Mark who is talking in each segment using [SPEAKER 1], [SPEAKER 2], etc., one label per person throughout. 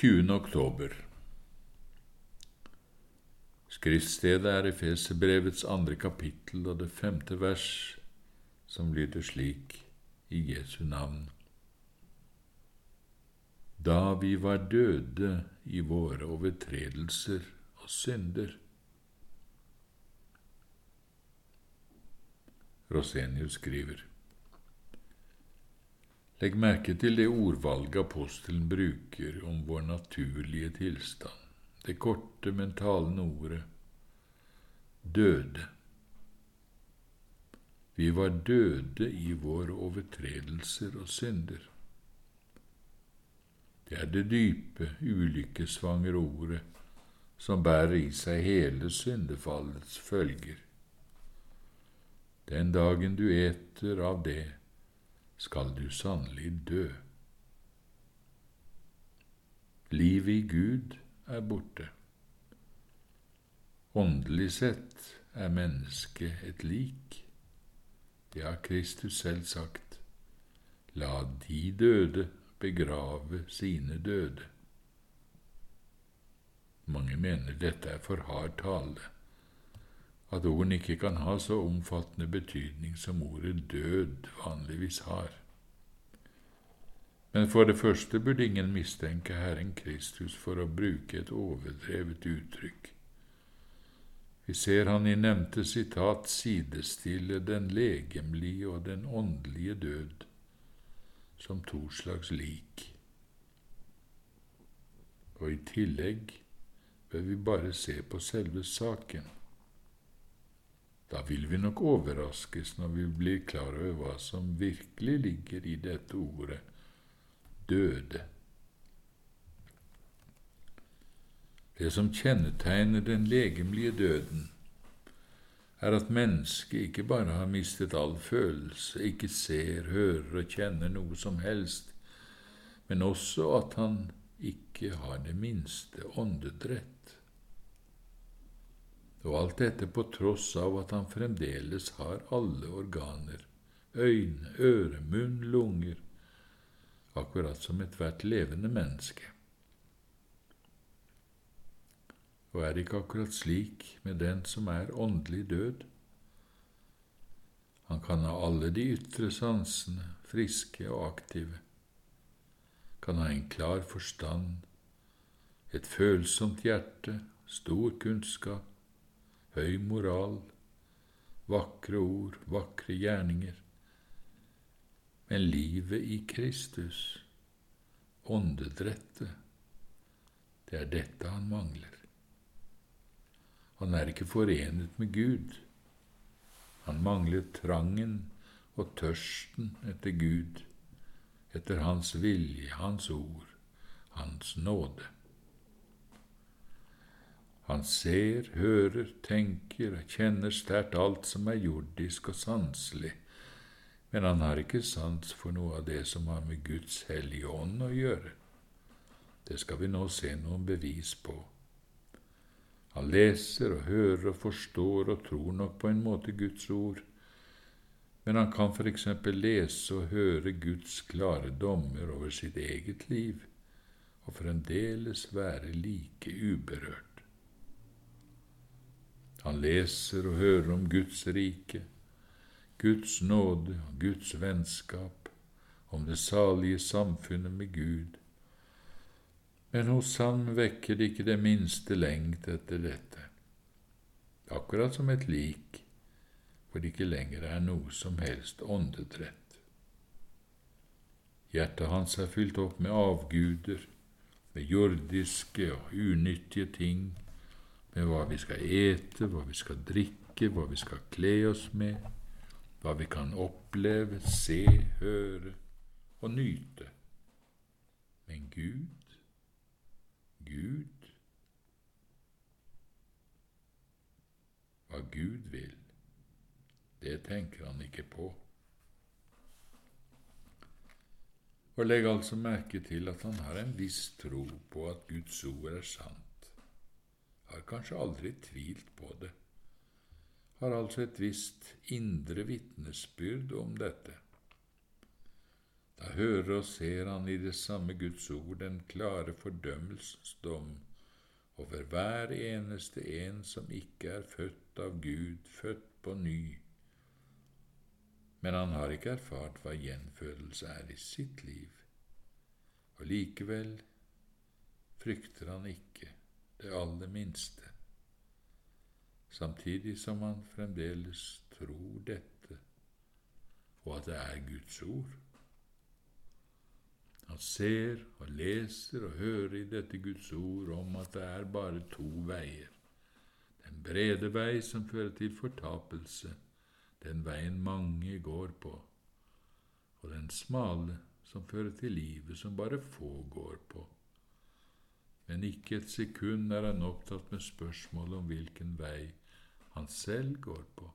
[SPEAKER 1] 20. oktober Skriftstedet er i Feserbrevets andre kapittel og det femte vers, som lyder slik i Jesu navn. Da vi var døde i våre overtredelser og synder. Rosenius skriver. Legg merke til det ordvalget apostelen bruker om vår naturlige tilstand, det korte, men talende ordet døde. Vi var døde i våre overtredelser og synder. Det er det dype, ulykkessvangre ordet som bærer i seg hele syndefallets følger. Den dagen du eter av det, skal du sannelig dø. Livet i Gud er borte. Åndelig sett er mennesket et lik. Det har Kristus selv sagt. La de døde begrave sine døde. Mange mener dette er for hard tale, at ordene ikke kan ha så omfattende betydning som ordet død vanligvis har. Men for det første burde ingen mistenke Herren Kristus for å bruke et overdrevet uttrykk. Vi ser han i nevnte sitat sidestille den legemlige og den åndelige død som to slags lik. Og i tillegg bør vi bare se på selve saken. Da vil vi nok overraskes når vi blir klar over hva som virkelig ligger i dette ordet døde. Det som kjennetegner den legemlige døden, er at mennesket ikke bare har mistet all følelse, ikke ser, hører og kjenner noe som helst, men også at han ikke har det minste åndedrett. Og alt dette på tross av at han fremdeles har alle organer, øyne, øre, munn, lunger, akkurat som ethvert levende menneske. Og er det ikke akkurat slik med den som er åndelig død? Han kan ha alle de ytre sansene, friske og aktive, kan ha en klar forstand, et følsomt hjerte, stor kunnskap, høy moral, vakre ord, vakre gjerninger. Men livet i Kristus, åndedrettet, det er dette han mangler. Han er ikke forenet med Gud. Han mangler trangen og tørsten etter Gud, etter Hans vilje, Hans ord, Hans nåde. Han ser, hører, tenker og kjenner sterkt alt som er jordisk og sanselig, men han har ikke sans for noe av det som har med Guds hellige ånd å gjøre. Det skal vi nå se noen bevis på. Han leser og hører og forstår og tror nok på en måte Guds ord, men han kan for eksempel lese og høre Guds klare dommer over sitt eget liv og fremdeles være like uberørt. Han leser og hører om Guds rike, Guds nåde og Guds vennskap, om det salige samfunnet med Gud. Men hos han vekker det ikke det minste lengt etter dette, akkurat som et lik hvor det ikke lenger er noe som helst åndedrett. Hjertet hans er fylt opp med avguder, med jordiske og unyttige ting, med hva vi skal ete, hva vi skal drikke, hva vi skal kle oss med, hva vi kan oppleve, se, høre og nyte. Men Gud, Gud, hva Gud vil, det tenker han ikke på. Og legg altså merke til at han har en viss tro på at Guds ord er sant har kanskje aldri tvilt på det, har altså et visst indre vitnesbyrd om dette. Da hører og ser han i det samme Guds ord den klare fordømmelsens dom over hver eneste en som ikke er født av Gud, født på ny. Men han har ikke erfart hva gjenfødelse er i sitt liv, og likevel frykter han ikke det aller minste, samtidig som han fremdeles tror dette, og at det er Guds ord. Han ser og leser og hører i dette Guds ord om at det er bare to veier. Den brede vei som fører til fortapelse, den veien mange går på, og den smale som fører til livet, som bare få går på. Men ikke et sekund er han opptatt med spørsmålet om hvilken vei han selv går på.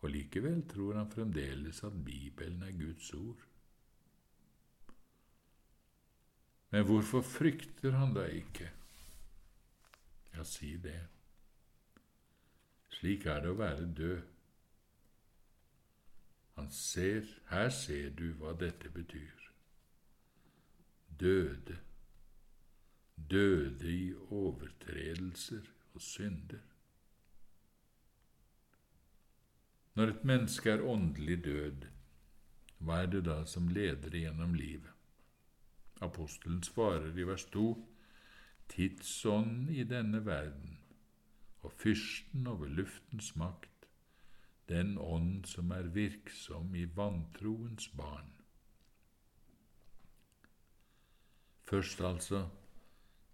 [SPEAKER 1] Og likevel tror han fremdeles at Bibelen er Guds ord. Men hvorfor frykter han da ikke? Ja, si det. Slik er det å være død. Han ser, her ser du hva dette betyr. Døde, døde i overtredelser og synder. Når et menneske er åndelig død, hva er det da som leder gjennom livet? Apostelen svarer i vers 2 Tidsånden i denne verden og fyrsten over luftens makt, den ånd som er virksom i vantroens barn. Først altså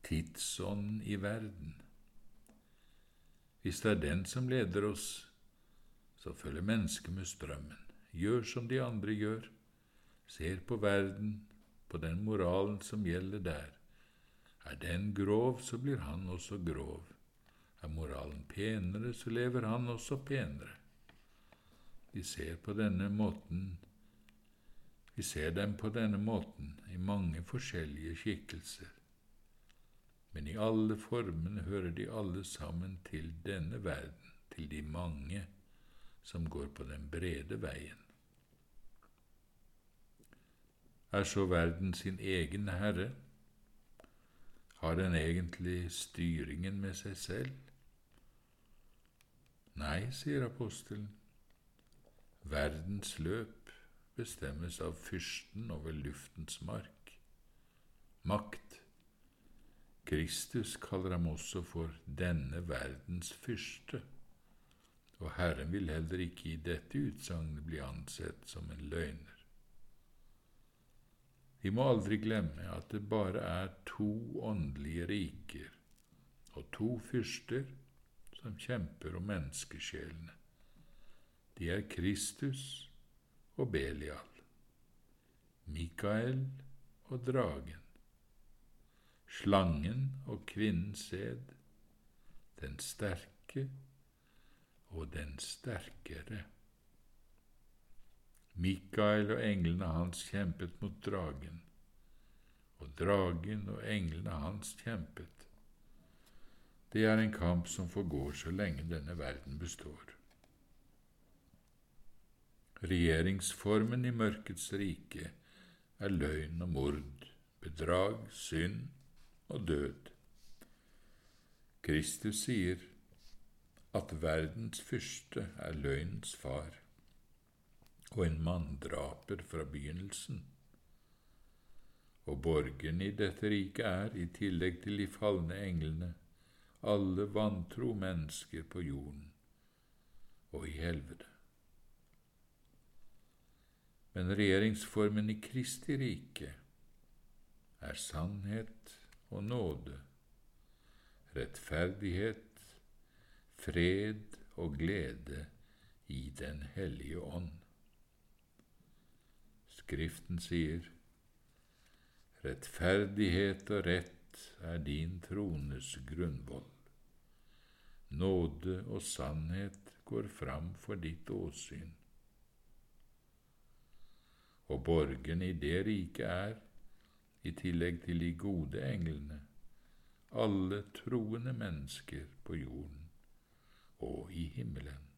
[SPEAKER 1] tidsånden i verden. Hvis det er den som leder oss, så følger mennesket med strømmen, gjør som de andre gjør, ser på verden på den moralen som gjelder der. Er den grov, så blir han også grov. Er moralen penere, så lever han også penere. Vi ser på denne måten Vi ser dem på denne måten i mange forskjellige skikkelser. Men i alle formene hører de alle sammen til denne verden, til de mange som går på den brede veien. Er så verden sin egen herre? Har den egentlig styringen med seg selv? Nei, sier apostelen. Verdens løp bestemmes av fyrsten over luftens mark. Makt. Kristus kaller ham også for denne verdens fyrste, og Herren vil heller ikke i dette utsagnet bli ansett som en løgner. Vi må aldri glemme at det bare er to åndelige riker og to fyrster som kjemper om menneskesjelene. De er Kristus og Belial, Mikael og dragen, slangen og kvinnens sæd, den sterke og den sterkere. Mikael og englene hans kjempet mot dragen, og dragen og englene hans kjempet. Det er en kamp som forgår så lenge denne verden består. Regjeringsformen i mørkets rike er løgn og mord, bedrag, synd og død. Kristus sier at verdens fyrste er løgnens far og en manndraper fra begynnelsen. Og borgerne i dette riket er, i tillegg til de falne englene, alle vantro mennesker på jorden og i helvete. Men regjeringsformen i Kristi rike er sannhet og nåde, rettferdighet, fred og glede i Den hellige ånd. Skriften sier, Rettferdighet og rett er din trones grunnvoll. Nåde og sannhet går fram for ditt åsyn. Og borgen i det riket er, i tillegg til de gode englene, alle troende mennesker på jorden og i himmelen.